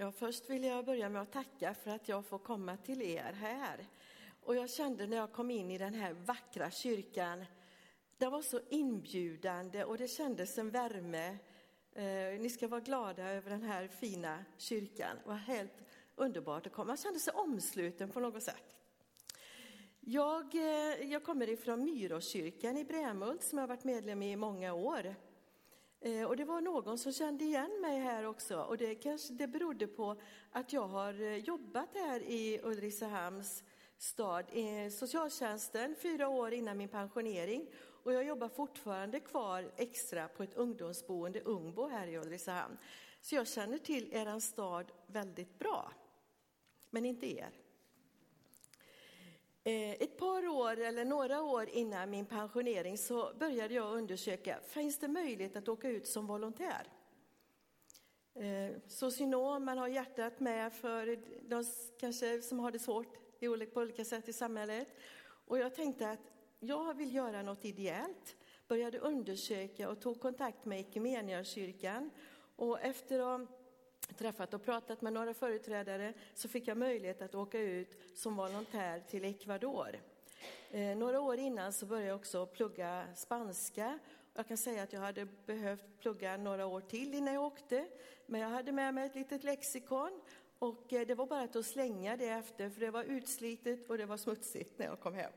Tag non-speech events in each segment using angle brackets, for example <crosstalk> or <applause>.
Ja, först vill jag börja med att tacka för att jag får komma till er här. Och jag kände när jag kom in i den här vackra kyrkan, den var så inbjudande och det kändes en värme. Eh, ni ska vara glada över den här fina kyrkan. Det var helt underbart att komma. Man kände sig omsluten på något sätt. Jag, eh, jag kommer ifrån Myråskyrkan i Brämhult som jag har varit medlem i i många år. Eh, och det var någon som kände igen mig här också och det kanske det berodde på att jag har eh, jobbat här i Ulricehamns stad i socialtjänsten fyra år innan min pensionering och jag jobbar fortfarande kvar extra på ett ungdomsboende, Ungbo, här i Ulricehamn. Så jag känner till er stad väldigt bra, men inte er. Eh, ett par år eller några år innan min pensionering så började jag undersöka, finns det möjlighet att åka ut som volontär? Eh, Socionom, man har hjärtat med för de kanske som har det svårt på olika sätt i samhället. Och jag tänkte att jag vill göra något ideellt. Började undersöka och tog kontakt med Equmeniakyrkan. Och efter att träffat och pratat med några företrädare så fick jag möjlighet att åka ut som volontär till Ecuador. Eh, några år innan så började jag också plugga spanska. Jag kan säga att jag hade behövt plugga några år till innan jag åkte, men jag hade med mig ett litet lexikon och eh, det var bara att slänga det efter, för det var utslitet och det var smutsigt när jag kom hem.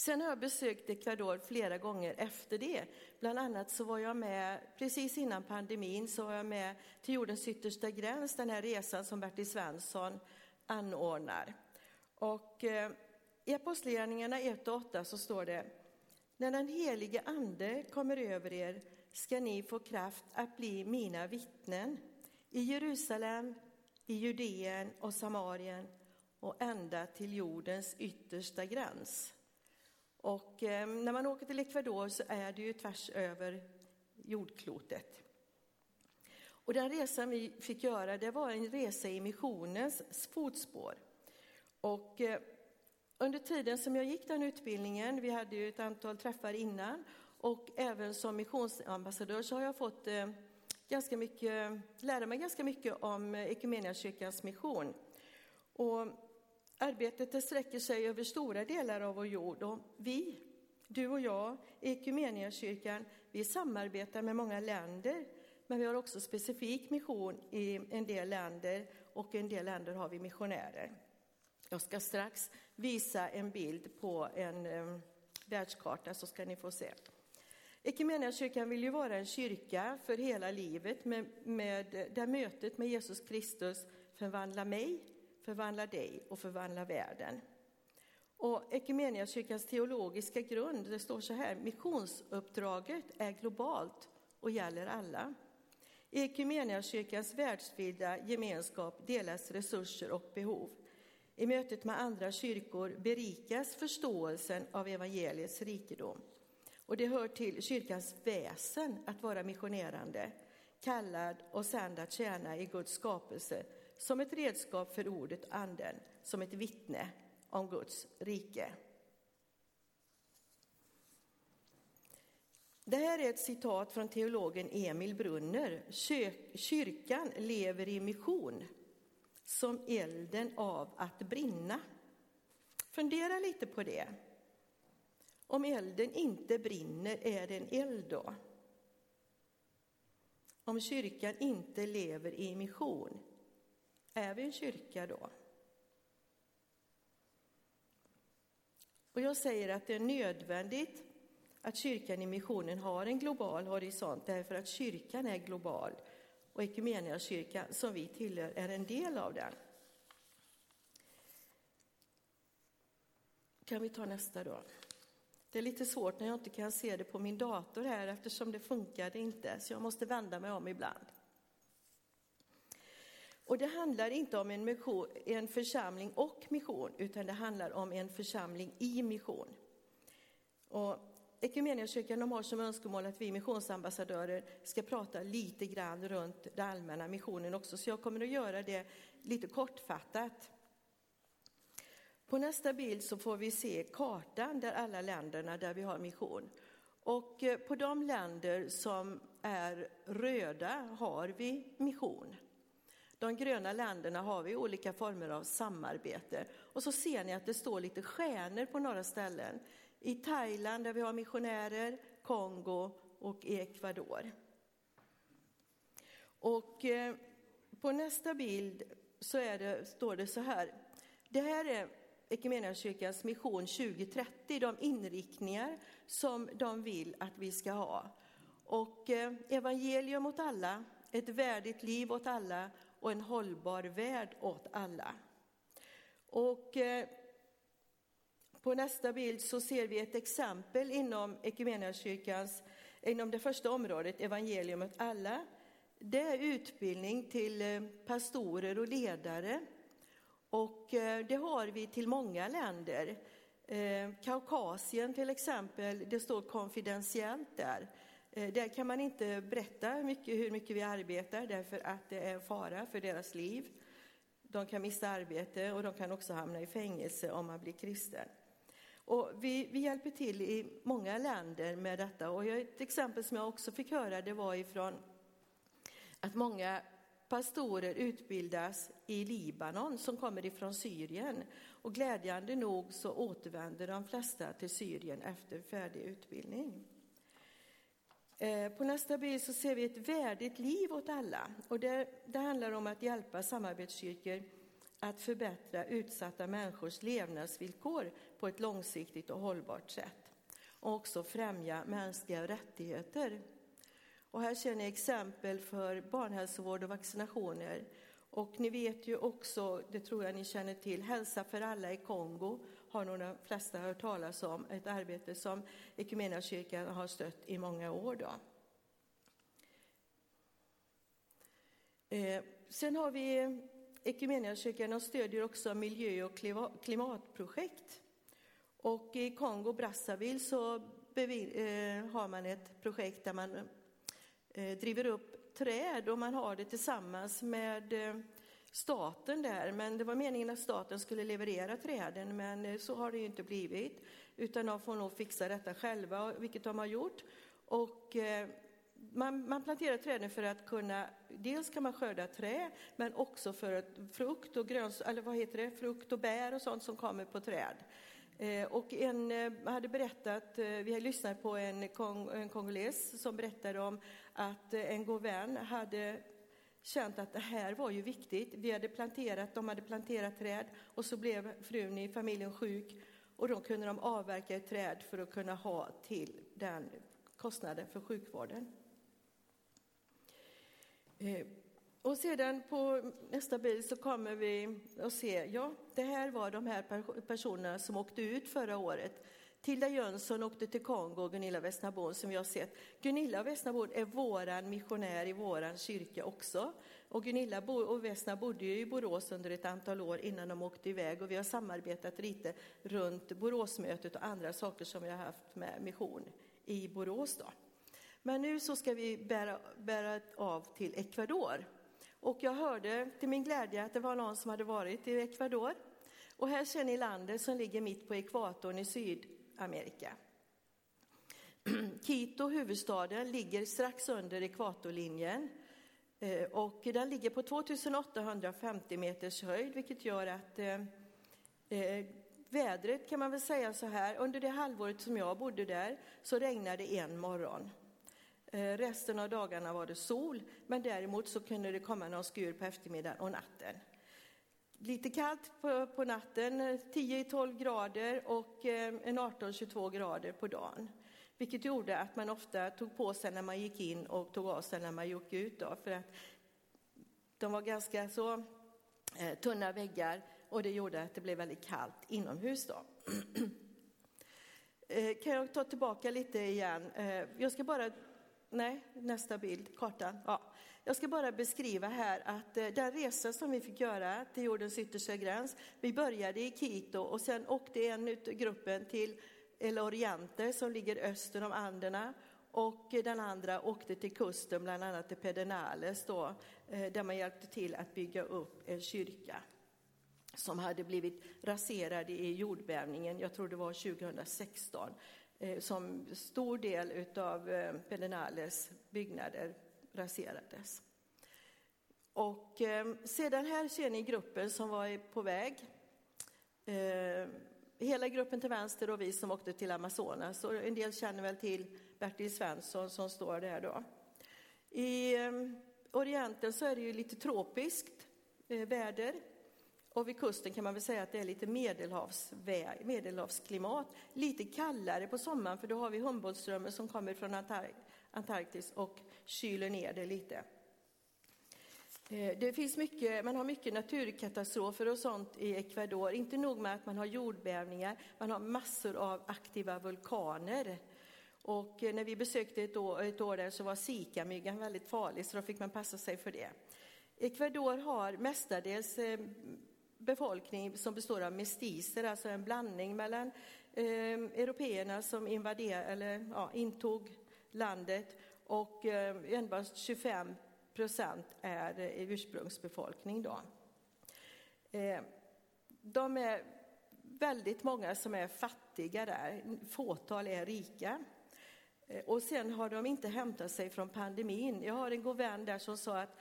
Sen har jag besökt Ecuador flera gånger efter det. Bland annat så var jag med, precis innan pandemin, så var jag med till jordens yttersta gräns, den här resan som Bertil Svensson anordnar. Och eh, i Apostlagärningarna 1 och 8 så står det, när den helige ande kommer över er ska ni få kraft att bli mina vittnen i Jerusalem, i Judeen och Samarien och ända till jordens yttersta gräns. Och eh, när man åker till Ecuador så är det ju tvärs över jordklotet. Och den resan vi fick göra, det var en resa i missionens fotspår. Och eh, under tiden som jag gick den utbildningen, vi hade ju ett antal träffar innan, och även som missionsambassadör så har jag fått eh, ganska mycket, lära mig ganska mycket om eh, Equmeniakyrkans mission. Och Arbetet sträcker sig över stora delar av vår jord och vi, du och jag, Equmeniakyrkan, vi samarbetar med många länder, men vi har också specifik mission i en del länder och i en del länder har vi missionärer. Jag ska strax visa en bild på en um, världskarta så ska ni få se. Equmeniakyrkan vill ju vara en kyrka för hela livet med, med, där mötet med Jesus Kristus förvandlar mig förvandla dig och förvandla världen. Och Equmeniakyrkans teologiska grund, det står så här, missionsuppdraget är globalt och gäller alla. I Equmeniakyrkans världsvida gemenskap delas resurser och behov. I mötet med andra kyrkor berikas förståelsen av evangeliets rikedom. Och det hör till kyrkans väsen att vara missionerande, kallad och sänd att tjäna i Guds skapelse som ett redskap för ordet anden, som ett vittne om Guds rike. Det här är ett citat från teologen Emil Brunner. Kyrkan lever i mission som elden av att brinna. Fundera lite på det. Om elden inte brinner, är det en eld då? Om kyrkan inte lever i mission, är vi en kyrka då? Och jag säger att det är nödvändigt att kyrkan i missionen har en global horisont därför att kyrkan är global och kyrkan som vi tillhör är en del av den. Kan vi ta nästa då? Det är lite svårt när jag inte kan se det på min dator här eftersom det funkade inte så jag måste vända mig om ibland. Och det handlar inte om en, mission, en församling och mission, utan det handlar om en församling i mission. Och Equmeniakyrkan har som önskemål att vi missionsambassadörer ska prata lite grann runt den allmänna missionen också, så jag kommer att göra det lite kortfattat. På nästa bild så får vi se kartan där alla länderna där vi har mission. Och eh, på de länder som är röda har vi mission. De gröna länderna har vi olika former av samarbete. Och så ser ni att det står lite stjärnor på några ställen. I Thailand där vi har missionärer, Kongo och i Ecuador. Och eh, på nästa bild så det, står det så här. Det här är Equmeniakyrkans mission 2030, de inriktningar som de vill att vi ska ha. Och eh, evangelium åt alla, ett värdigt liv åt alla och en hållbar värld åt alla. Och eh, på nästa bild så ser vi ett exempel inom Equmeniakyrkans, inom det första området, evangelium åt alla. Det är utbildning till eh, pastorer och ledare. Och eh, det har vi till många länder. Eh, Kaukasien till exempel, det står konfidentiellt där. Eh, där kan man inte berätta mycket, hur mycket vi arbetar därför att det är fara för deras liv. De kan mista arbete och de kan också hamna i fängelse om man blir kristen. Och vi, vi hjälper till i många länder med detta. Och ett exempel som jag också fick höra det var ifrån att många pastorer utbildas i Libanon som kommer ifrån Syrien. Och glädjande nog så återvänder de flesta till Syrien efter färdig utbildning. Eh, på nästa bild så ser vi ett värdigt liv åt alla. Och det, det handlar om att hjälpa samarbetskyrkor att förbättra utsatta människors levnadsvillkor på ett långsiktigt och hållbart sätt. Och också främja mänskliga rättigheter. Och här ser ni exempel för barnhälsovård och vaccinationer. Och ni vet ju också, det tror jag ni känner till, Hälsa för alla i Kongo har nog de flesta hört talas om, ett arbete som Equmeniakyrkan har stött i många år. Då. Eh, sen har vi Equmeniakyrkan och stödjer också miljö och klimatprojekt. Och i Kongo Brazzaville så eh, har man ett projekt där man eh, driver upp träd och man har det tillsammans med eh, staten där, men det var meningen att staten skulle leverera träden, men eh, så har det ju inte blivit, utan de får nog fixa detta själva, vilket de har gjort. Och eh, man, man, planterar träden för att kunna, dels kan man skörda trä, men också för att frukt och gröns, eller vad heter det, frukt och bär och sånt som kommer på träd. Eh, och en eh, hade berättat, eh, vi har lyssnat på en, kong, en kongoles som berättade om att en god vän hade känt att det här var ju viktigt. Vi hade planterat, de hade planterat träd och så blev frun i familjen sjuk och då kunde de avverka ett träd för att kunna ha till den kostnaden för sjukvården. Och sedan på nästa bild så kommer vi att se, ja, det här var de här personerna som åkte ut förra året Tilda Jönsson åkte till Kongo och Gunilla Westnabon som vi har sett. Gunilla Westnabon är våran missionär i våran kyrka också. Och Gunilla och Vesna bodde ju i Borås under ett antal år innan de åkte iväg och vi har samarbetat lite runt Boråsmötet och andra saker som vi har haft med mission i Borås. Då. Men nu så ska vi bära, bära av till Ecuador. Och jag hörde till min glädje att det var någon som hade varit i Ecuador. Och här ser ni landet som ligger mitt på ekvatorn i Sydamerika. <clears throat> Quito, huvudstaden, ligger strax under ekvatorlinjen eh, och den ligger på 2850 meters höjd, vilket gör att eh, eh, vädret kan man väl säga så här, under det halvåret som jag bodde där så regnade en morgon. Eh, resten av dagarna var det sol, men däremot så kunde det komma någon skur på eftermiddagen och natten lite kallt på, på natten, 10-12 grader och eh, en 18-22 grader på dagen. Vilket gjorde att man ofta tog på sig när man gick in och tog av sig när man gick ut. Då, för att de var ganska så eh, tunna väggar och det gjorde att det blev väldigt kallt inomhus. Då. <clears throat> eh, kan jag ta tillbaka lite igen? Eh, jag ska bara Nej, nästa bild, kartan. Ja. Jag ska bara beskriva här att eh, den resa som vi fick göra till jordens yttersta gräns, vi började i Quito och sen åkte en ut gruppen till El Oriente som ligger öster om Anderna och eh, den andra åkte till kusten, bland annat till Pedernales då, eh, där man hjälpte till att bygga upp en kyrka som hade blivit raserad i jordbävningen, jag tror det var 2016. Eh, som stor del av eh, Pedernales byggnader raserades. Och eh, sedan här ser ni gruppen som var på väg. Eh, hela gruppen till vänster och vi som åkte till Amazonas. Och en del känner väl till Bertil Svensson som står där då. I Orienten så är det ju lite tropiskt väder. Och vid kusten kan man väl säga att det är lite medelhavsklimat. Lite kallare på sommaren för då har vi Humboldtströmmen som kommer från Antarktis och kyler ner det lite. Eh, det finns mycket, man har mycket naturkatastrofer och sånt i Ecuador. Inte nog med att man har jordbävningar, man har massor av aktiva vulkaner. Och eh, när vi besökte ett år, ett år där så var Zika-myggan väldigt farlig, så då fick man passa sig för det. Ecuador har mestadels eh, befolkning som består av mestiser, alltså en blandning mellan eh, européerna som invader, eller, ja, intog landet och eh, endast 25 procent är eh, ursprungsbefolkning. Då. Eh, de är väldigt många som är fattiga där, fåtal är rika. Eh, och sen har de inte hämtat sig från pandemin. Jag har en god vän där som sa att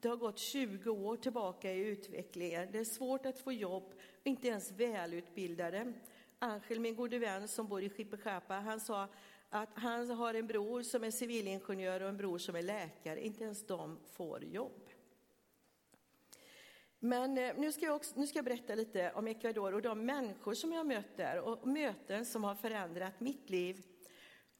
det har gått 20 år tillbaka i utvecklingen. Det är svårt att få jobb, inte ens välutbildade. Angel, min gode vän som bor i Skippeskärpa, han sa att han har en bror som är civilingenjör och en bror som är läkare. Inte ens de får jobb. Men eh, nu ska, jag också, nu ska jag berätta lite om Ecuador och de människor som jag mött där och möten som har förändrat mitt liv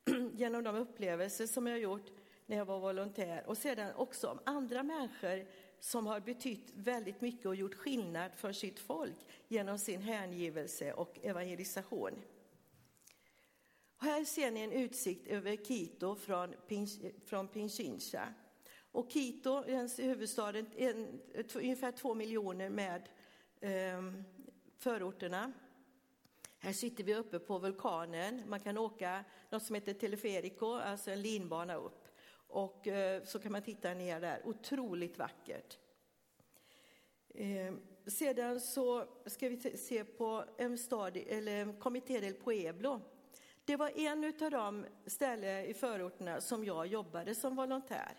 <clears throat> genom de upplevelser som jag har gjort när jag var volontär och sedan också om andra människor som har betytt väldigt mycket och gjort skillnad för sitt folk genom sin hängivelse och evangelisation. Och här ser ni en utsikt över Quito från, från Pinchincha. Och Quito, huvudstaden, en, ungefär två miljoner med eh, förorterna. Här sitter vi uppe på vulkanen. Man kan åka något som heter teleferico, alltså en linbana upp. Och eh, så kan man titta ner där. Otroligt vackert. Eh, sedan så ska vi se på en stad, eller Comité del Pueblo det var en av de ställen i förorterna som jag jobbade som volontär.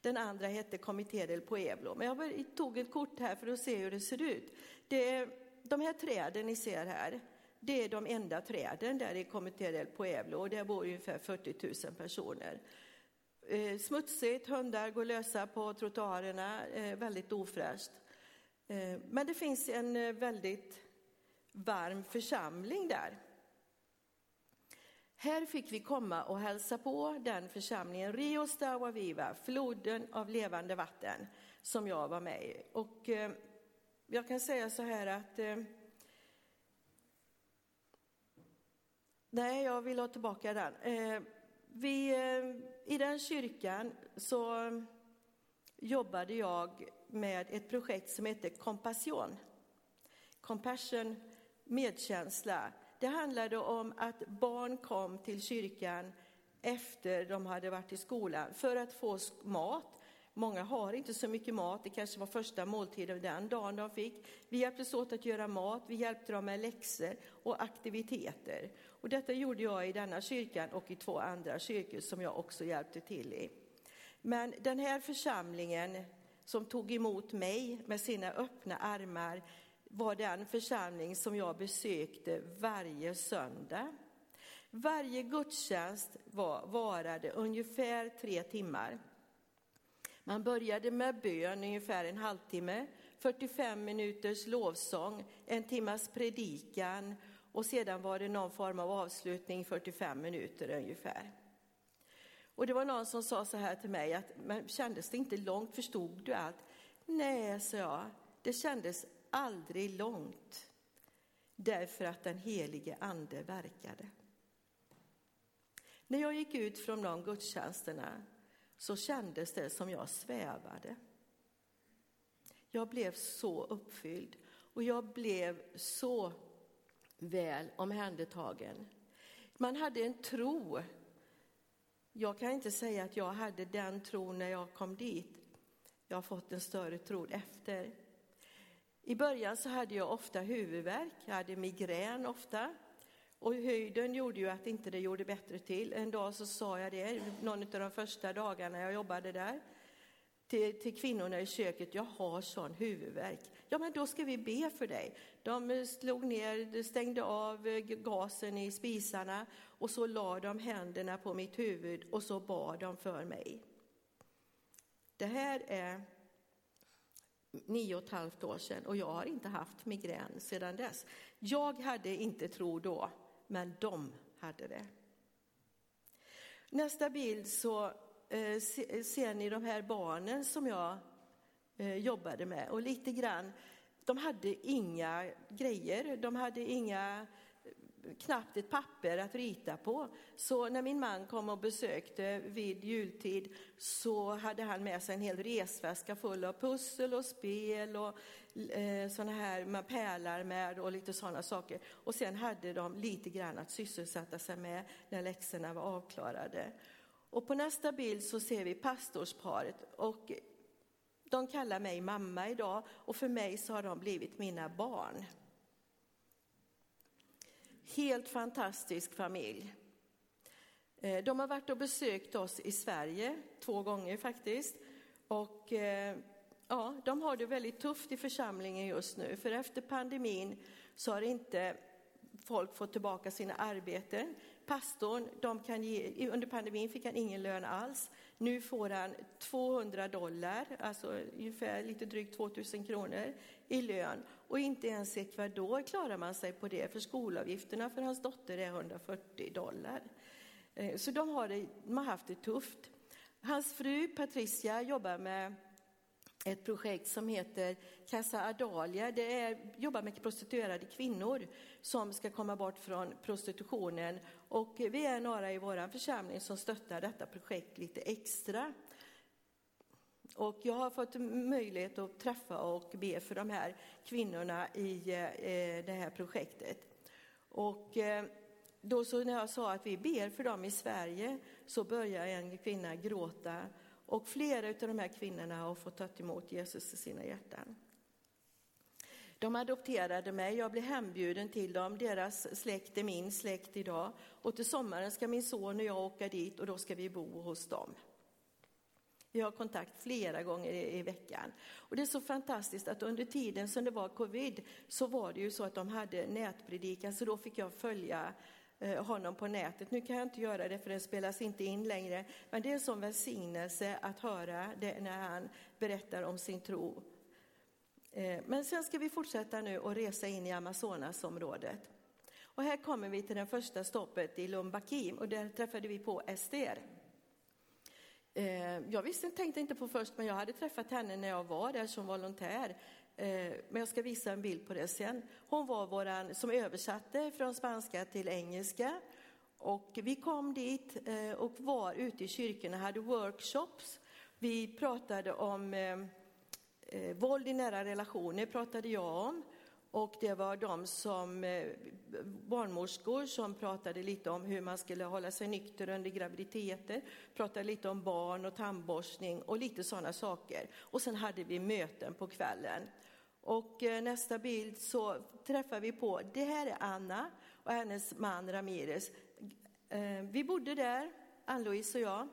Den andra hette Comité del Pueblo. Men jag tog ett kort här för att se hur det ser ut. Det är, de här träden ni ser här, det är de enda träden där i Comité del Pueblo och där bor ungefär 40 000 personer. Eh, smutsigt, hundar går lösa på trottoarerna, eh, väldigt ofräscht. Eh, men det finns en eh, väldigt varm församling där. Här fick vi komma och hälsa på den församlingen, Rios Stawa Viva, floden av levande vatten, som jag var med i. Och eh, jag kan säga så här att eh, Nej, jag vill ha tillbaka den. Eh, vi, eh, I den kyrkan så jobbade jag med ett projekt som heter Compassion. Compassion, medkänsla det handlade om att barn kom till kyrkan efter de hade varit i skolan för att få mat. Många har inte så mycket mat, det kanske var första måltiden den dagen de fick. Vi hjälptes åt att göra mat, vi hjälpte dem med läxor och aktiviteter. Och detta gjorde jag i denna kyrkan och i två andra kyrkor som jag också hjälpte till i. Men den här församlingen som tog emot mig med sina öppna armar var den församling som jag besökte varje söndag. Varje gudstjänst var, varade ungefär tre timmar. Man började med bön ungefär en halvtimme, 45 minuters lovsång, en timmas predikan och sedan var det någon form av avslutning, 45 minuter ungefär. Och det var någon som sa så här till mig, att, men kändes det inte långt, förstod du allt? Nej, sa jag, det kändes aldrig långt därför att den helige ande verkade. När jag gick ut från de gudstjänsterna så kändes det som jag svävade. Jag blev så uppfylld och jag blev så väl omhändertagen. Man hade en tro. Jag kan inte säga att jag hade den tron när jag kom dit. Jag har fått en större tro efter. I början så hade jag ofta huvudvärk, jag hade migrän ofta. Och höjden gjorde ju att inte det gjorde bättre till. En dag så sa jag det, någon av de första dagarna jag jobbade där till, till kvinnorna i köket, jag har sån huvudvärk. Ja, men då ska vi be för dig. De eh, slog ner, stängde av eh, gasen i spisarna och så la de händerna på mitt huvud och så bad de för mig. Det här är nio och ett halvt år sedan och jag har inte haft migrän sedan dess. Jag hade inte tro då, men de hade det. Nästa bild så Eh, ser ni de här barnen som jag eh, jobbade med och lite grann, de hade inga grejer, de hade inga eh, knappt ett papper att rita på. Så när min man kom och besökte vid jultid så hade han med sig en hel resväska full av pussel och spel och eh, sådana här man pärlar med och lite sådana saker. Och sen hade de lite grann att sysselsätta sig med när läxorna var avklarade. Och på nästa bild så ser vi pastorsparet och de kallar mig mamma idag och för mig så har de blivit mina barn. Helt fantastisk familj. Eh, de har varit och besökt oss i Sverige två gånger faktiskt. Och eh, ja, de har det väldigt tufft i församlingen just nu, för efter pandemin så har inte folk fått tillbaka sina arbeten. Pastorn, de kan ge, under pandemin fick han ingen lön alls. Nu får han 200 dollar, alltså ungefär lite drygt 2000 kronor i lön. Och inte ens i Ecuador klarar man sig på det, för skolavgifterna för hans dotter är 140 dollar. Eh, så de har, det, de har haft det tufft. Hans fru Patricia jobbar med ett projekt som heter Casa Adalia. Det är, jobbar med prostituerade kvinnor som ska komma bort från prostitutionen. Och vi är några i vår församling som stöttar detta projekt lite extra. Och jag har fått möjlighet att träffa och be för de här kvinnorna i eh, eh, det här projektet. Och eh, då så när jag sa att vi ber för dem i Sverige så började en kvinna gråta och flera av de här kvinnorna har fått ta emot Jesus i sina hjärtan. De adopterade mig, jag blev hembjuden till dem. Deras släkt är min släkt idag. Och till sommaren ska min son och jag åka dit och då ska vi bo hos dem. Vi har kontakt flera gånger i, i, veckan. Och det är så fantastiskt att under tiden som det var covid så var det ju så att de hade nätpredikan så då fick jag följa eh, honom på nätet. Nu kan jag inte göra det för den spelas inte in längre. Men det är en sån välsignelse att höra det när han berättar om sin tro. Eh, men sen ska vi fortsätta nu och resa in i Amazonasområdet. Och här kommer vi till det första stoppet i Lumbakim och där träffade vi på Ester. Eh, jag visste, tänkte inte på först, men jag hade träffat henne när jag var där som volontär. Eh, men jag ska visa en bild på det sen. Hon var våran som översatte från spanska till engelska. Och vi kom dit och var ute i kyrkorna, hade workshops. Vi pratade om eh, våld i nära relationer, pratade jag om. Och det var de som eh, barnmorskor som pratade lite om hur man skulle hålla sig nykter under graviditeter, pratade lite om barn och tandborstning och lite sådana saker. Och sen hade vi möten på kvällen. Och eh, nästa bild så träffar vi på, det här är Anna och hennes man Ramirez. Eh, vi bodde där, Ann-Louise och jag.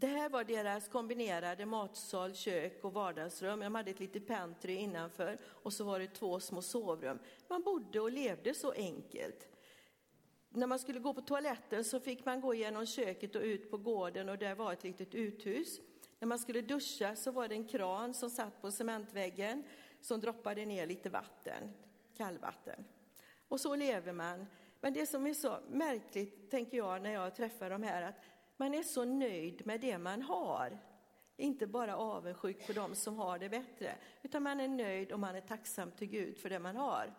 Det här var deras kombinerade matsal, kök och vardagsrum. De hade ett litet pentry innanför och så var det två små sovrum. Man bodde och levde så enkelt. När man skulle gå på toaletten så fick man gå genom köket och ut på gården och där var ett litet uthus. När man skulle duscha så var det en kran som satt på cementväggen som droppade ner lite vatten, kallvatten. Och så lever man. Men det som är så märkligt, tänker jag, när jag träffar de här, att man är så nöjd med det man har. Inte bara avundsjuk på dem som har det bättre, utan man är nöjd och man är tacksam till Gud för det man har.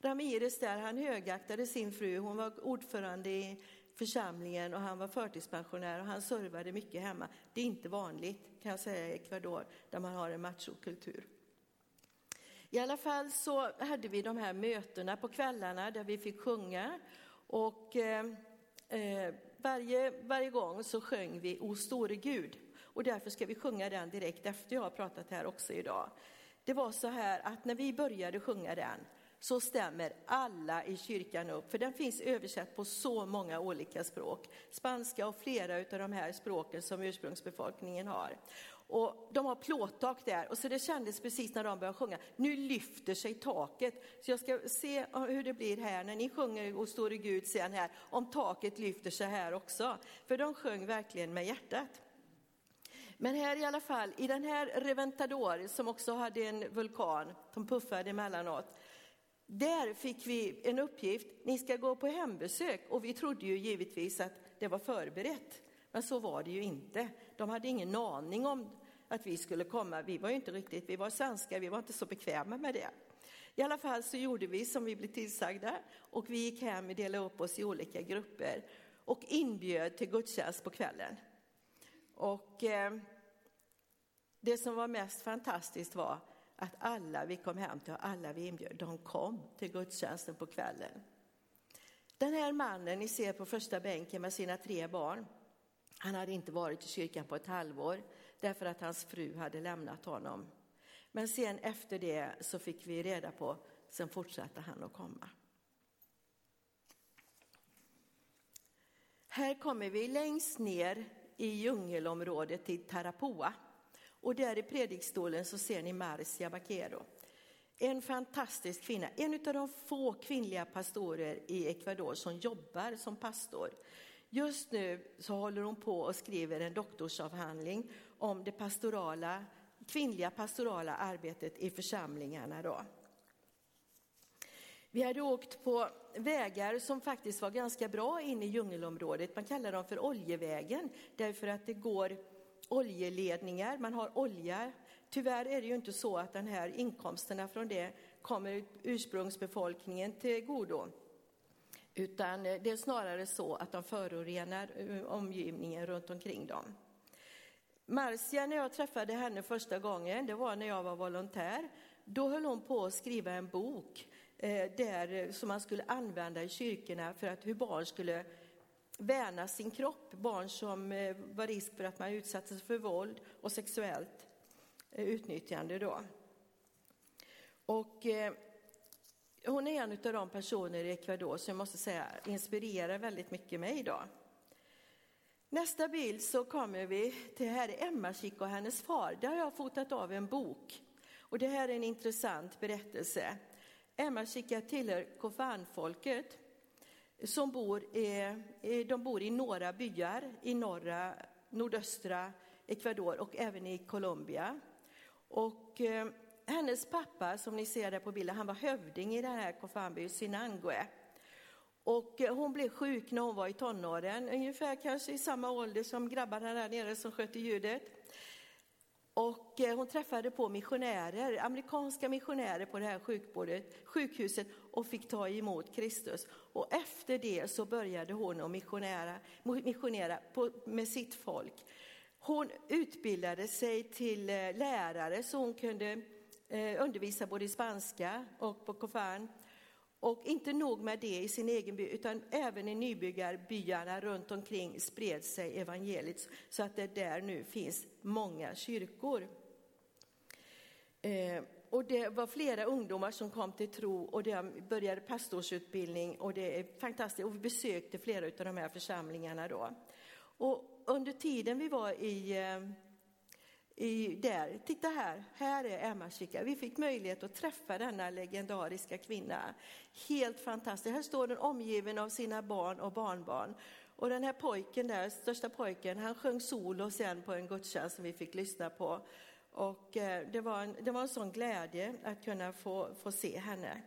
Ramirez där, han högaktade sin fru, hon var ordförande i församlingen och han var förtidspensionär och han servade mycket hemma. Det är inte vanligt kan jag säga i Ecuador där man har en machokultur. I alla fall så hade vi de här mötena på kvällarna där vi fick sjunga och eh, eh, varje, varje gång så sjöng vi O store Gud och därför ska vi sjunga den direkt efter jag har pratat här också idag. Det var så här att när vi började sjunga den så stämmer alla i kyrkan upp, för den finns översatt på så många olika språk. Spanska och flera av de här språken som ursprungsbefolkningen har. Och de har plåttak där och så det kändes precis när de började sjunga, nu lyfter sig taket. Så jag ska se hur det blir här när ni sjunger och står i Gud sen här, om taket lyfter sig här också. För de sjöng verkligen med hjärtat. Men här i alla fall, i den här Reventador som också hade en vulkan som puffade emellanåt, där fick vi en uppgift, ni ska gå på hembesök och vi trodde ju givetvis att det var förberett. Men så var det ju inte. De hade ingen aning om att vi skulle komma. Vi var ju inte riktigt, vi var svenskar, vi var inte så bekväma med det. I alla fall så gjorde vi som vi blev tillsagda och vi gick hem och delade upp oss i olika grupper och inbjöd till gudstjänst på kvällen. Och eh, det som var mest fantastiskt var att alla vi kom hem till och alla vi inbjöd, de kom till gudstjänsten på kvällen. Den här mannen ni ser på första bänken med sina tre barn, han hade inte varit i kyrkan på ett halvår därför att hans fru hade lämnat honom. Men sen efter det så fick vi reda på, sen fortsatte han att komma. Här kommer vi längst ner i djungelområdet till Tarapoa. Och där i predikstolen så ser ni Marcia Baquero. En fantastisk kvinna, en av de få kvinnliga pastorer i Ecuador som jobbar som pastor. Just nu så håller hon på och skriver en doktorsavhandling om det pastorala, kvinnliga pastorala arbetet i församlingarna. Då. Vi hade åkt på vägar som faktiskt var ganska bra in i djungelområdet. Man kallar dem för oljevägen därför att det går oljeledningar, man har olja. Tyvärr är det ju inte så att den här inkomsterna från det kommer ursprungsbefolkningen till godo. Utan det är snarare så att de förorenar eh, omgivningen runt omkring dem. Marcia, när jag träffade henne första gången, det var när jag var volontär, då höll hon på att skriva en bok eh, där, eh, som man skulle använda i kyrkorna för att hur barn skulle värna sin kropp. Barn som eh, var risk för att man utsattes för våld och sexuellt eh, utnyttjande. Då. Och eh, hon är en av de personer i Ecuador som jag måste säga inspirerar väldigt mycket mig idag. Nästa bild så kommer vi till här är Emma Chick och hennes far. Där har jag fotat av en bok. Och det här är en intressant berättelse. Emma Chica tillhör kofanfolket som bor i, de bor i några byar i norra, nordöstra Ecuador och även i Colombia. Och eh, hennes pappa, som ni ser där på bilden, han var hövding i den här kofanbyn Sinangue. Och eh, hon blev sjuk när hon var i tonåren, ungefär kanske i samma ålder som grabbarna där nere som skötte ljudet. Och eh, hon träffade på missionärer, amerikanska missionärer på det här sjukhuset och fick ta emot Kristus. Och efter det så började hon att missionera, missionera på, med sitt folk. Hon utbildade sig till eh, lärare så hon kunde undervisa både i spanska och på kofan. Och inte nog med det i sin egen by, utan även i nybyggarbyarna runt omkring spred sig evangeliet så att det där nu finns många kyrkor. Eh, och det var flera ungdomar som kom till tro och de började pastorsutbildning och det är fantastiskt. Och vi besökte flera av de här församlingarna då. Och under tiden vi var i eh, i, där. Titta här, här är Emma Chica. Vi fick möjlighet att träffa denna legendariska kvinna. Helt fantastiskt. Här står den omgiven av sina barn och barnbarn. Och den här pojken där, största pojken, han sjöng solo sen på en gudstjänst som vi fick lyssna på. Och eh, det var en, det var en sån glädje att kunna få, få se henne.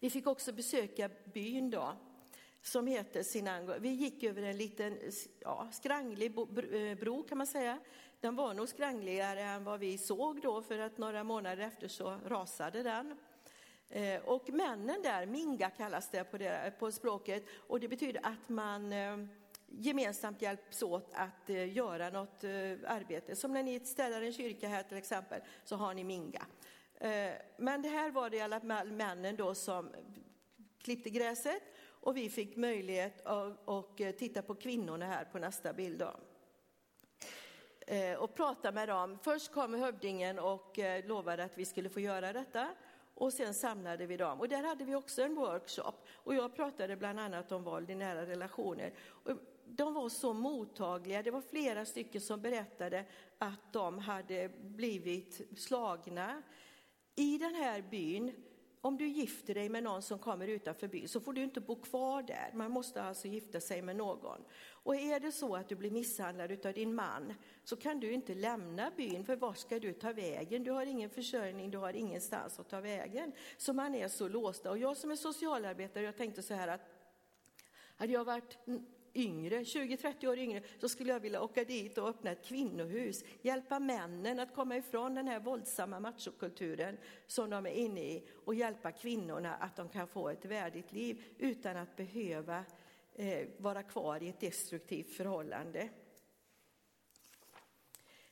Vi fick också besöka byn då, som heter Sinango. Vi gick över en liten ja, skranglig eh, bro kan man säga, den var nog skrangligare än vad vi såg då, för att några månader efter så rasade den. Eh, och männen där, minga kallas det på, det på språket, och det betyder att man eh, gemensamt hjälps åt att eh, göra något arbete. Som när ni städar en kyrka här till exempel, så har ni minga. Men det här var det i alla fall männen då som klippte gräset och vi fick möjlighet att titta på kvinnorna här på nästa bild. Då. Eh, och prata med dem. Först kom hövdingen och eh, lovade att vi skulle få göra detta. Och sen samlade vi dem. Och där hade vi också en workshop. Och jag pratade bland annat om våld i nära relationer. Och de var så mottagliga. Det var flera stycken som berättade att de hade blivit slagna. I den här byn om du gifter dig med någon som kommer utanför byn så får du inte bo kvar där. Man måste alltså gifta sig med någon. Och är det så att du blir misshandlad av din man så kan du inte lämna byn, för var ska du ta vägen? Du har ingen försörjning, du har ingenstans att ta vägen. Så man är så låsta. Och jag som är socialarbetare, jag tänkte så här att hade jag varit yngre, 20-30 år yngre, så skulle jag vilja åka dit och öppna ett kvinnohus, hjälpa männen att komma ifrån den här våldsamma machokulturen som de är inne i och hjälpa kvinnorna att de kan få ett värdigt liv utan att behöva eh, vara kvar i ett destruktivt förhållande.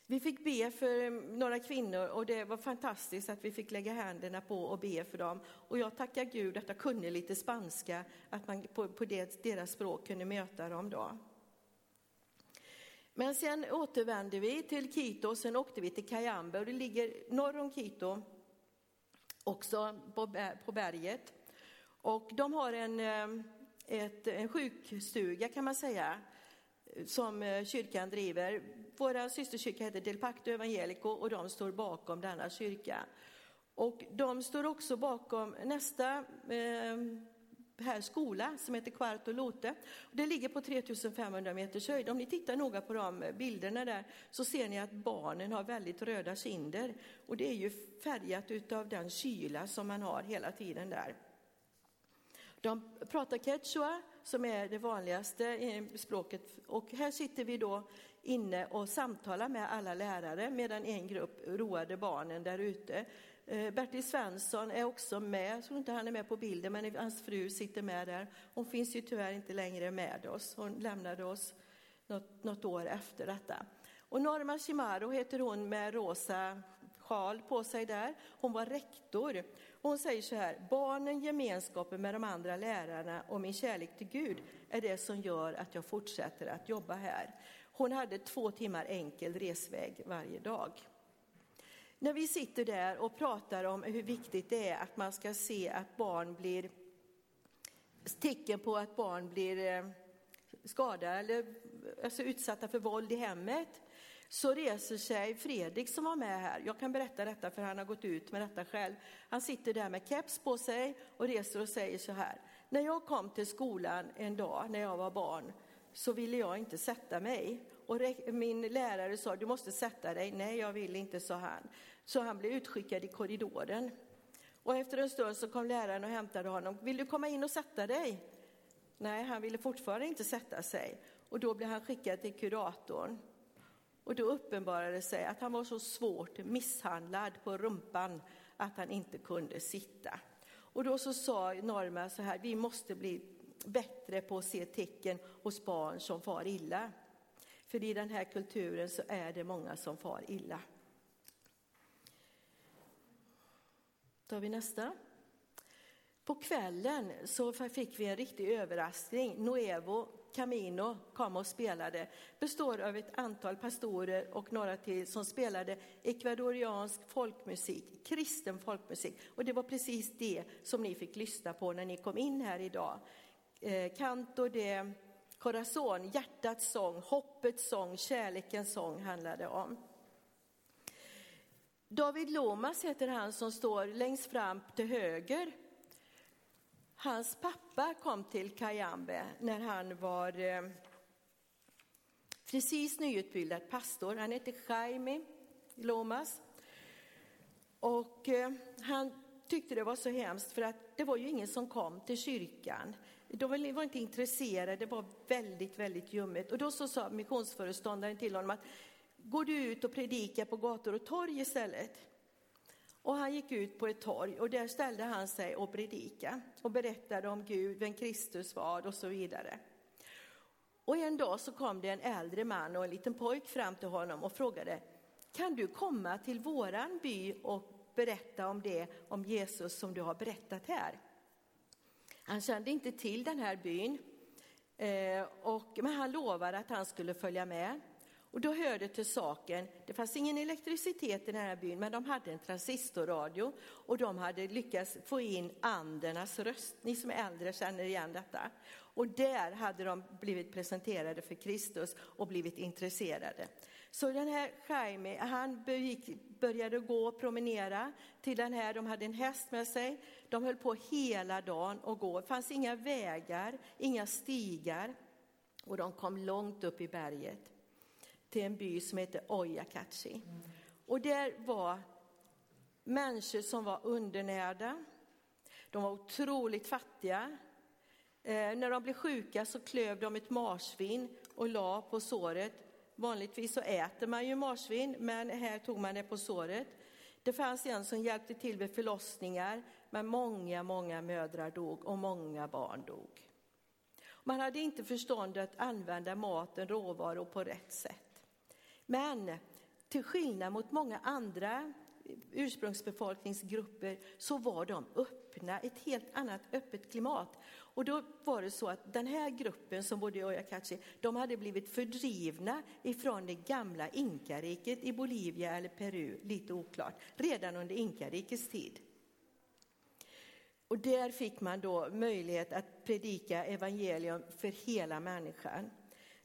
Vi fick be för några kvinnor och det var fantastiskt att vi fick lägga händerna på och be för dem. Och jag tackar Gud att jag kunde lite spanska, att man på, på deras språk kunde möta dem då. Men sen återvände vi till Quito, och sen åkte vi till Cayambe och det ligger norr om Quito, också på berget. Och de har en, eh, ett, en sjukstuga kan man säga, som eh, kyrkan driver. Vår systerkyrka heter Del Pacto Evangelico och de står bakom denna kyrka. Och de står också bakom nästa eh, här skola som heter Quarto Lote. Det ligger på 3500 meters höjd. Om ni tittar noga på de bilderna där så ser ni att barnen har väldigt röda kinder. Och det är ju färgat av den kyla som man har hela tiden där. De pratar quechua som är det vanligaste språket. Och här sitter vi då inne och samtalar med alla lärare medan en grupp roade barnen där ute. Eh, Bertil Svensson är också med, jag tror inte han är med på bilden, men hans fru sitter med där. Hon finns ju tyvärr inte längre med oss, hon lämnade oss något, något år efter detta. Och Norma Chimaro heter hon med rosa sjal på sig där. Hon var rektor. Hon säger så här, barnen, gemenskapen med de andra lärarna och min kärlek till Gud är det som gör att jag fortsätter att jobba här. Hon hade två timmar enkel resväg varje dag. När vi sitter där och pratar om hur viktigt det är att man ska se att barn blir tecken på att barn blir eh, skadade eller alltså utsatta för våld i hemmet så reser sig Fredrik som var med här. Jag kan berätta detta för han har gått ut med detta själv. Han sitter där med keps på sig och reser och säger så här. När jag kom till skolan en dag när jag var barn så ville jag inte sätta mig. Och min lärare sa, du måste sätta dig. Nej, jag vill inte, sa han. Så han blev utskickad i korridoren. Och efter en stund så kom läraren och hämtade honom. Vill du komma in och sätta dig? Nej, han ville fortfarande inte sätta sig. Och då blev han skickad till kuratorn. Och då uppenbarade det sig att han var så svårt misshandlad på rumpan att han inte kunde sitta. Och då så sa Norma så här, vi måste bli bättre på att se tecken hos barn som far illa. För i den här kulturen så är det många som far illa. Tar vi nästa. På kvällen så fick vi en riktig överraskning. Noevo Camino kom och spelade. Består av ett antal pastorer och några till som spelade ecuadoriansk folkmusik, kristen folkmusik. Och det var precis det som ni fick lyssna på när ni kom in här idag. Eh, Canto de Corazon, hjärtats sång, hoppets sång, kärlekens sång handlade det om. David Lomas heter han som står längst fram till höger Hans pappa kom till Kayambe när han var eh, precis nyutbildad pastor. Han hette Jaime Lomas. Och eh, han tyckte det var så hemskt för att det var ju ingen som kom till kyrkan. De var inte intresserade, det var väldigt, väldigt ljummet. Och då så sa missionsföreståndaren till honom att går du ut och predikar på gator och torg istället? Och han gick ut på ett torg och där ställde han sig och predikade och berättade om Gud, vem Kristus var och så vidare. Och en dag så kom det en äldre man och en liten pojk fram till honom och frågade, kan du komma till våran by och berätta om det, om Jesus som du har berättat här? Han kände inte till den här byn, eh, och, men han lovade att han skulle följa med. Och då hörde till saken, det fanns ingen elektricitet i den här byn, men de hade en transistorradio och de hade lyckats få in andernas röst. Ni som är äldre känner igen detta. Och där hade de blivit presenterade för Kristus och blivit intresserade. Så den här Jaime, han började gå och promenera till den här, de hade en häst med sig. De höll på hela dagen och gå. Det fanns inga vägar, inga stigar. Och de kom långt upp i berget till en by som heter Oyakachi. Och där var människor som var undernärda. De var otroligt fattiga. Eh, när de blev sjuka så klöv de ett marsvin och la på såret. Vanligtvis så äter man ju marsvin, men här tog man det på såret. Det fanns en som hjälpte till vid förlossningar, men många, många mödrar dog och många barn dog. Man hade inte förstånd att använda maten, råvaror på rätt sätt. Men till skillnad mot många andra ursprungsbefolkningsgrupper så var de öppna, ett helt annat öppet klimat. Och då var det så att den här gruppen som bodde i Oyakachi, de hade blivit fördrivna ifrån det gamla inkariket i Bolivia eller Peru, lite oklart, redan under inkarikets tid. Och där fick man då möjlighet att predika evangelium för hela människan.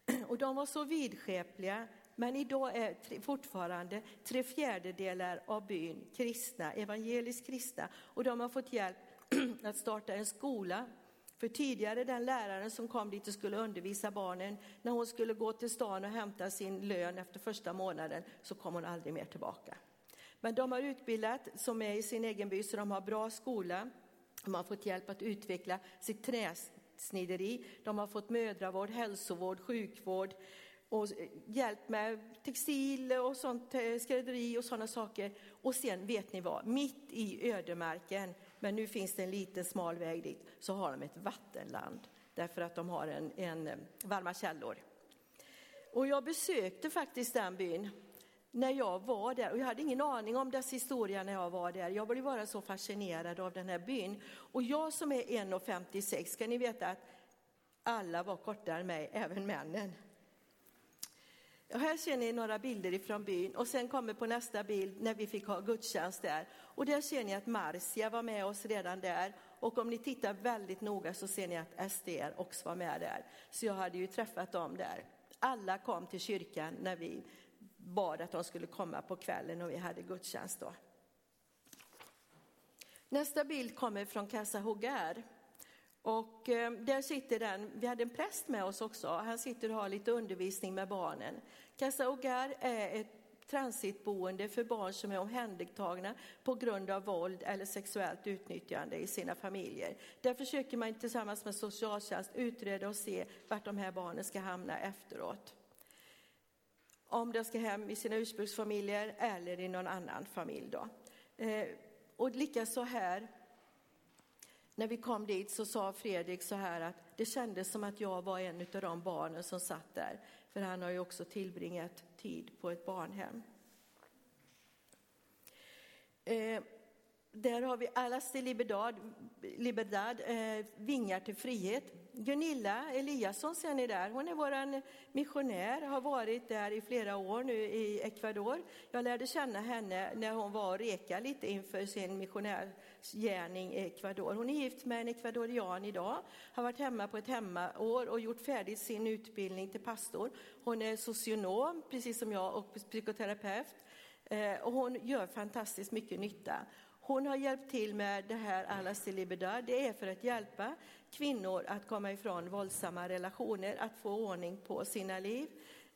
<clears throat> Och de var så vidskepliga, men idag är fortfarande tre fjärdedelar av byn kristna, evangeliskt kristna. Och de har fått hjälp <clears throat> att starta en skola. För tidigare den läraren som kom dit och skulle undervisa barnen, när hon skulle gå till stan och hämta sin lön efter första månaden så kom hon aldrig mer tillbaka. Men de har utbildat, som är i sin egen by, så de har bra skola. De har fått hjälp att utveckla sitt träsnideri. De har fått mödravård, hälsovård, sjukvård och eh, hjälp med textil och sånt, eh, skrädderi och sådana saker. Och sen vet ni vad, mitt i ödemarken, men nu finns det en liten smal väg dit, så har de ett vattenland därför att de har en, en eh, varma källor. Och jag besökte faktiskt den byn när jag var där. Och jag hade ingen aning om dess historia när jag var där. Jag blev bara så fascinerad av den här byn. Och jag som är 1,56 ska ni veta att alla var kortare än mig, även männen. Och här ser ni några bilder ifrån byn och sen kommer på nästa bild när vi fick ha gudstjänst där. Och där ser ni att Marcia var med oss redan där. Och om ni tittar väldigt noga så ser ni att SDR också var med där. Så jag hade ju träffat dem där. Alla kom till kyrkan när vi bad att de skulle komma på kvällen och vi hade gudstjänst då. Nästa bild kommer från Casa Hogar. Och eh, där sitter den, vi hade en präst med oss också, han sitter och har lite undervisning med barnen. Casa Hogar är ett transitboende för barn som är omhändertagna på grund av våld eller sexuellt utnyttjande i sina familjer. Där försöker man tillsammans med socialtjänst utreda och se vart de här barnen ska hamna efteråt om de ska hem i sina ursprungsfamiljer eller i någon annan familj. Då. Eh, och likaså här, när vi kom dit så sa Fredrik så här att det kändes som att jag var en av de barnen som satt där. För han har ju också tillbringat tid på ett barnhem. Eh, där har vi Alas de Liberdad, Liberdad eh, Vingar till frihet. Gunilla Eliasson ser ni där. Hon är vår missionär, har varit där i flera år nu i Ecuador. Jag lärde känna henne när hon var och reka lite inför sin missionärsgärning i Ecuador. Hon är gift med en ecuadorian idag, har varit hemma på ett hemmaår och gjort färdigt sin utbildning till pastor. Hon är socionom, precis som jag, och psykoterapeut. Eh, och hon gör fantastiskt mycket nytta. Hon har hjälpt till med det här Allas till Liberdad. Det är för att hjälpa kvinnor att komma ifrån våldsamma relationer, att få ordning på sina liv.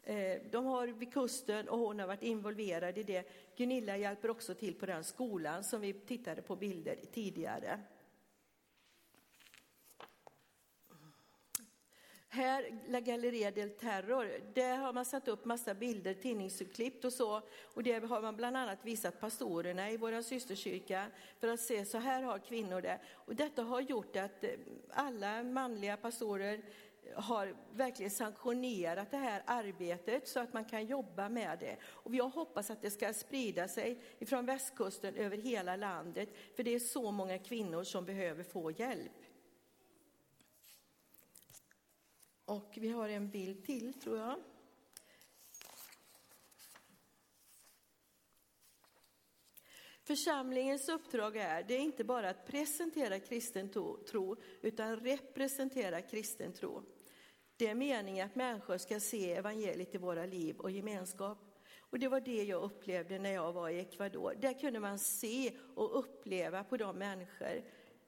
Eh, de har vid kusten och hon har varit involverad i det. Gunilla hjälper också till på den skolan som vi tittade på bilder tidigare. Här, La Galleria del Terror, där har man satt upp massa bilder, tidningsurklipp och så. Och det har man bland annat visat pastorerna i vår systerkyrka för att se, så här har kvinnor det. Och detta har gjort att eh, alla manliga pastorer har verkligen sanktionerat det här arbetet så att man kan jobba med det. Och jag hoppas att det ska sprida sig från västkusten över hela landet, för det är så många kvinnor som behöver få hjälp. Och vi har en bild till, tror jag. Församlingens uppdrag är, det är inte bara att presentera kristen tro, utan representera kristen tro. Det är meningen att människor ska se evangeliet i våra liv och gemenskap. Och det var det jag upplevde när jag var i Ecuador. Där kunde man se och uppleva på de människor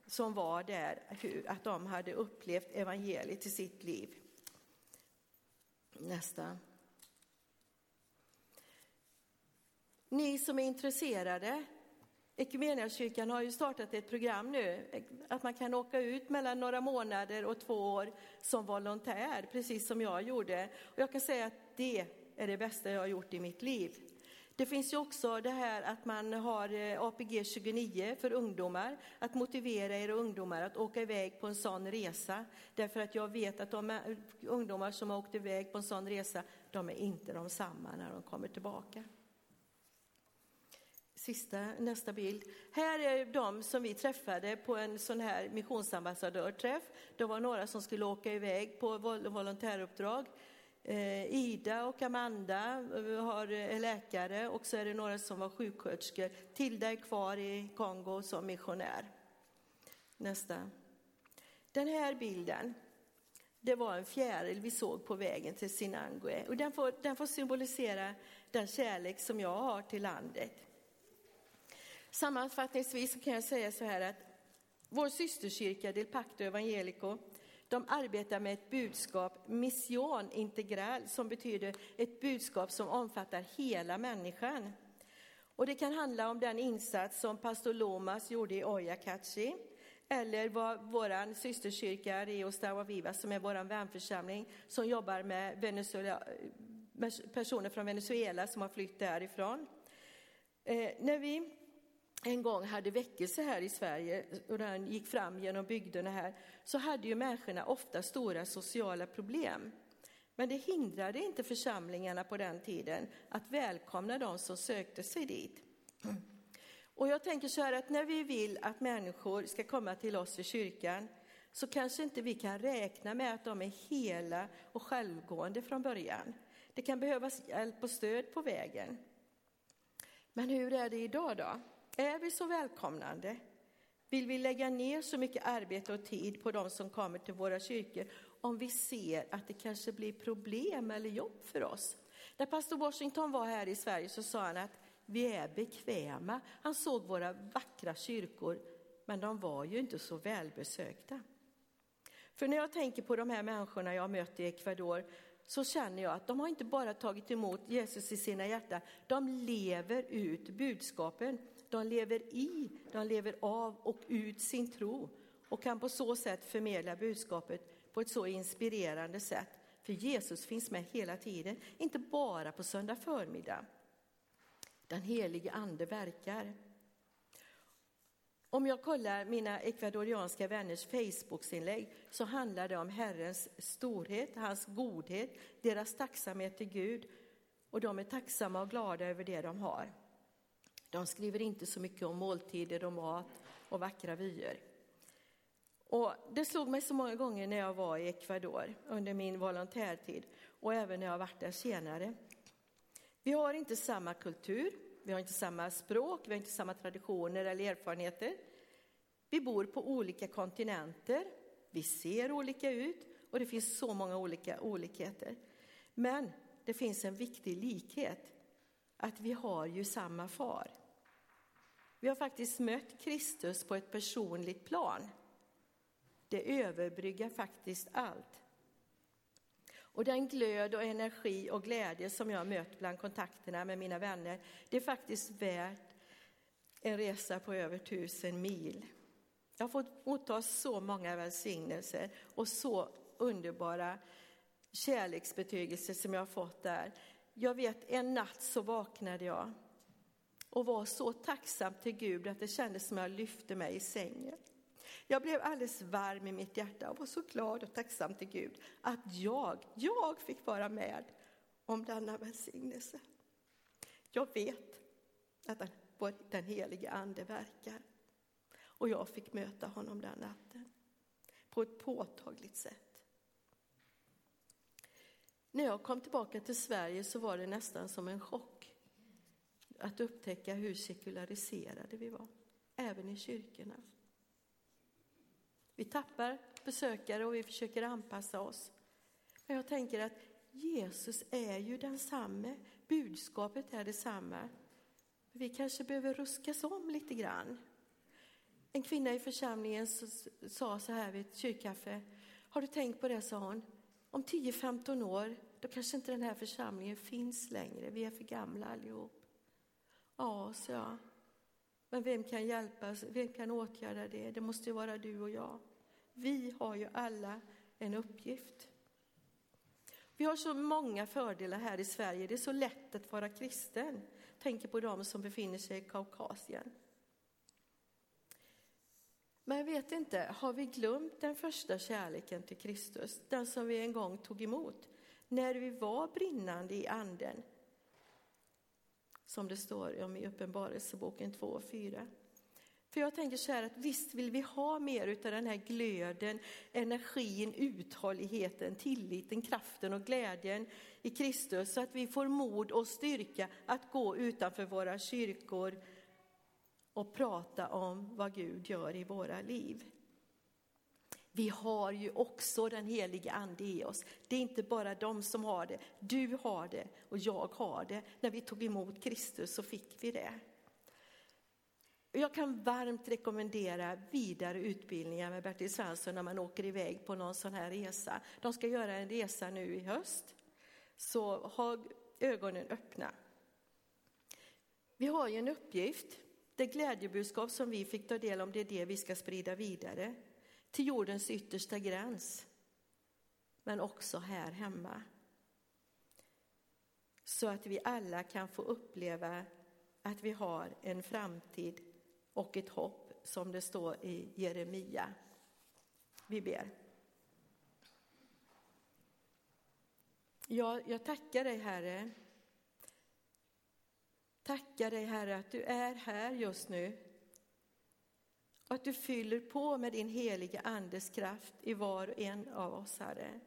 som var där, att de hade upplevt evangeliet i sitt liv. Nästa. Ni som är intresserade, Equmeniakyrkan har ju startat ett program nu, att man kan åka ut mellan några månader och två år som volontär, precis som jag gjorde. Och jag kan säga att det är det bästa jag har gjort i mitt liv. Det finns ju också det här att man har eh, APG 29 för ungdomar, att motivera era ungdomar att åka iväg på en sån resa. Därför att jag vet att de ungdomar som har åkt iväg på en sån resa, de är inte de samma när de kommer tillbaka. Sista, nästa bild. Här är de som vi träffade på en sån här missionsambassadörträff. Det var några som skulle åka iväg på volontäruppdrag. Eh, Ida och Amanda eh, har, är läkare och så är det några som var sjuksköterskor. Tilda är kvar i Kongo som missionär. Nästa. Den här bilden, det var en fjäril vi såg på vägen till Sinangue. Och den, får, den får symbolisera den kärlek som jag har till landet. Sammanfattningsvis kan jag säga så här att vår systerkyrka Del Pacto Evangelico de arbetar med ett budskap, mission integral, som betyder ett budskap som omfattar hela människan. Och det kan handla om den insats som pastor Lomas gjorde i Oyakachi, eller vad vår systerkyrka Rio Stawa Viva, som är vår vänförsamling, som jobbar med, Venezuela, personer från Venezuela som har flytt därifrån. Eh, när vi en gång hade väckelse här i Sverige och den gick fram genom bygderna här, så hade ju människorna ofta stora sociala problem. Men det hindrade inte församlingarna på den tiden att välkomna de som sökte sig dit. Och jag tänker så här att när vi vill att människor ska komma till oss i kyrkan så kanske inte vi kan räkna med att de är hela och självgående från början. Det kan behövas hjälp och stöd på vägen. Men hur är det idag då? Är vi så välkomnande? Vill vi lägga ner så mycket arbete och tid på de som kommer till våra kyrkor om vi ser att det kanske blir problem eller jobb för oss? När pastor Washington var här i Sverige så sa han att vi är bekväma. Han såg våra vackra kyrkor, men de var ju inte så välbesökta. För när jag tänker på de här människorna jag mött i Ecuador så känner jag att de har inte bara tagit emot Jesus i sina hjärtan, de lever ut budskapen. De lever i, de lever av och ut sin tro och kan på så sätt förmedla budskapet på ett så inspirerande sätt. För Jesus finns med hela tiden, inte bara på söndag förmiddag. Den helige ande verkar. Om jag kollar mina ekvadorianska vänners Facebooksinlägg så handlar det om Herrens storhet, hans godhet, deras tacksamhet till Gud och de är tacksamma och glada över det de har. De skriver inte så mycket om måltider och mat och vackra vyer. Och det slog mig så många gånger när jag var i Ecuador under min volontärtid och även när jag varit där senare. Vi har inte samma kultur, vi har inte samma språk, vi har inte samma traditioner eller erfarenheter. Vi bor på olika kontinenter, vi ser olika ut och det finns så många olika olikheter. Men det finns en viktig likhet, att vi har ju samma far. Vi har faktiskt mött Kristus på ett personligt plan. Det överbryggar faktiskt allt. Och den glöd och energi och glädje som jag har mött bland kontakterna med mina vänner, det är faktiskt värt en resa på över tusen mil. Jag har fått motta så många välsignelser och så underbara kärleksbetygelser som jag har fått där. Jag vet en natt så vaknade jag och var så tacksam till Gud att det kändes som jag lyfte mig i sängen. Jag blev alldeles varm i mitt hjärta och var så glad och tacksam till Gud att jag, jag fick vara med om denna välsignelse. Jag vet att den, den helige ande verkar och jag fick möta honom den natten på ett påtagligt sätt. När jag kom tillbaka till Sverige så var det nästan som en chock. att upptäcka hur sekulariserade vi var, även i kyrkorna. Vi tappar besökare och vi försöker anpassa oss. Men jag tänker att Jesus är ju densamme, budskapet är detsamma. Vi kanske behöver ruskas om lite grann. En kvinna i församlingen sa så här vid ett kyrkkaffe. Har du tänkt på det, sa hon. Om 10-15 år, då kanske inte den här församlingen finns längre. Vi är för gamla allihop. Ja, sa jag. Men vem kan hjälpa oss, Vem kan åtgärda det? Det måste ju vara du och jag. Vi har ju alla en uppgift. Vi har så många fördelar här i Sverige. Det är så lätt att vara kristen. Tänker på de som befinner sig i Kaukasien. Men jag vet inte, har vi glömt den första kärleken till Kristus? Den som vi en gång tog emot när vi var brinnande i anden. Som det står om i Uppenbarelseboken 2 och 4. För jag tänker så här att visst vill vi ha mer av den här glöden, energin, uthålligheten, tilliten, kraften och glädjen i Kristus så att vi får mod och styrka att gå utanför våra kyrkor och prata om vad Gud gör i våra liv. Vi har ju också den helige ande i oss. Det är inte bara de som har det. Du har det och jag har det. När vi tog emot Kristus så fick vi det. Jag kan varmt rekommendera vidare utbildningar med Bertil Svensson när man åker iväg på någon sån här resa. De ska göra en resa nu i höst. Så ha ögonen öppna. Vi har ju en uppgift. Det glädjebudskap som vi fick ta del av, det är det vi ska sprida vidare till jordens yttersta gräns. Men också här hemma. Så att vi alla kan få uppleva att vi har en framtid och ett hopp som det står i Jeremia. Vi ber. Ja, jag tackar dig Herre. Tackar dig Herre att du är här just nu. Och att du fyller på med din heliga Andes kraft i var och en av oss Herre.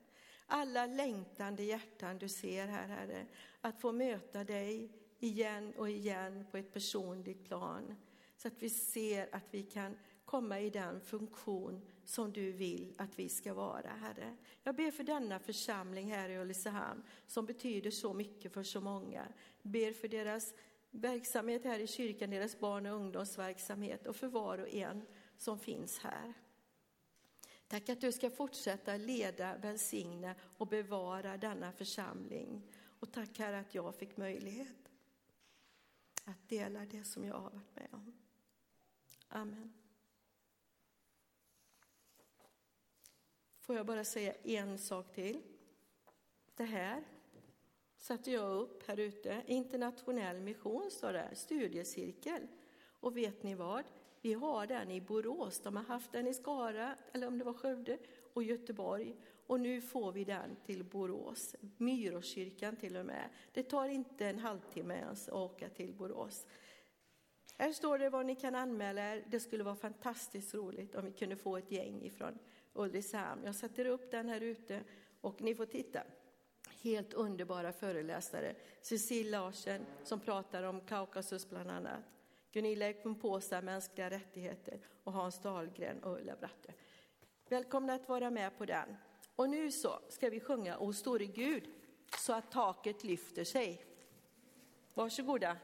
Alla längtande hjärtan du ser här Herre, att få möta dig igen och igen på ett personligt plan. Så att vi ser att vi kan komma i den funktion som du vill att vi ska vara, Herre. Jag ber för denna församling här i Ulricehamn som betyder så mycket för så många. Jag ber för deras verksamhet här i kyrkan, deras barn och ungdomsverksamhet och för var och en som finns här. Tack att du ska fortsätta leda, välsigna och bevara denna församling. Och tack Herre att jag fick möjlighet att dela det som jag har varit med om. Amen. Får jag bara säga en sak till. Det här satte jag upp här ute. Internationell mission står det, studiecirkel. Och vet ni vad? Vi har den i Borås. De har haft den i Skara, eller om det var Skövde, och Göteborg. Och nu får vi den till Borås, Myroskyrkan till och med. Det tar inte en halvtimme ens att åka till Borås. Här står det vad ni kan anmäla er. Det skulle vara fantastiskt roligt om vi kunde få ett gäng ifrån Ulricehamn. Jag sätter upp den här ute och ni får titta. Helt underbara föreläsare. Cecil Larsen som pratar om Kaukasus bland annat. Gunilla Ekman-Påsa, mänskliga rättigheter och Hans Dahlgren och Ulla Bratte. Välkomna att vara med på den. Och nu så ska vi sjunga O store Gud så att taket lyfter sig. Varsågoda.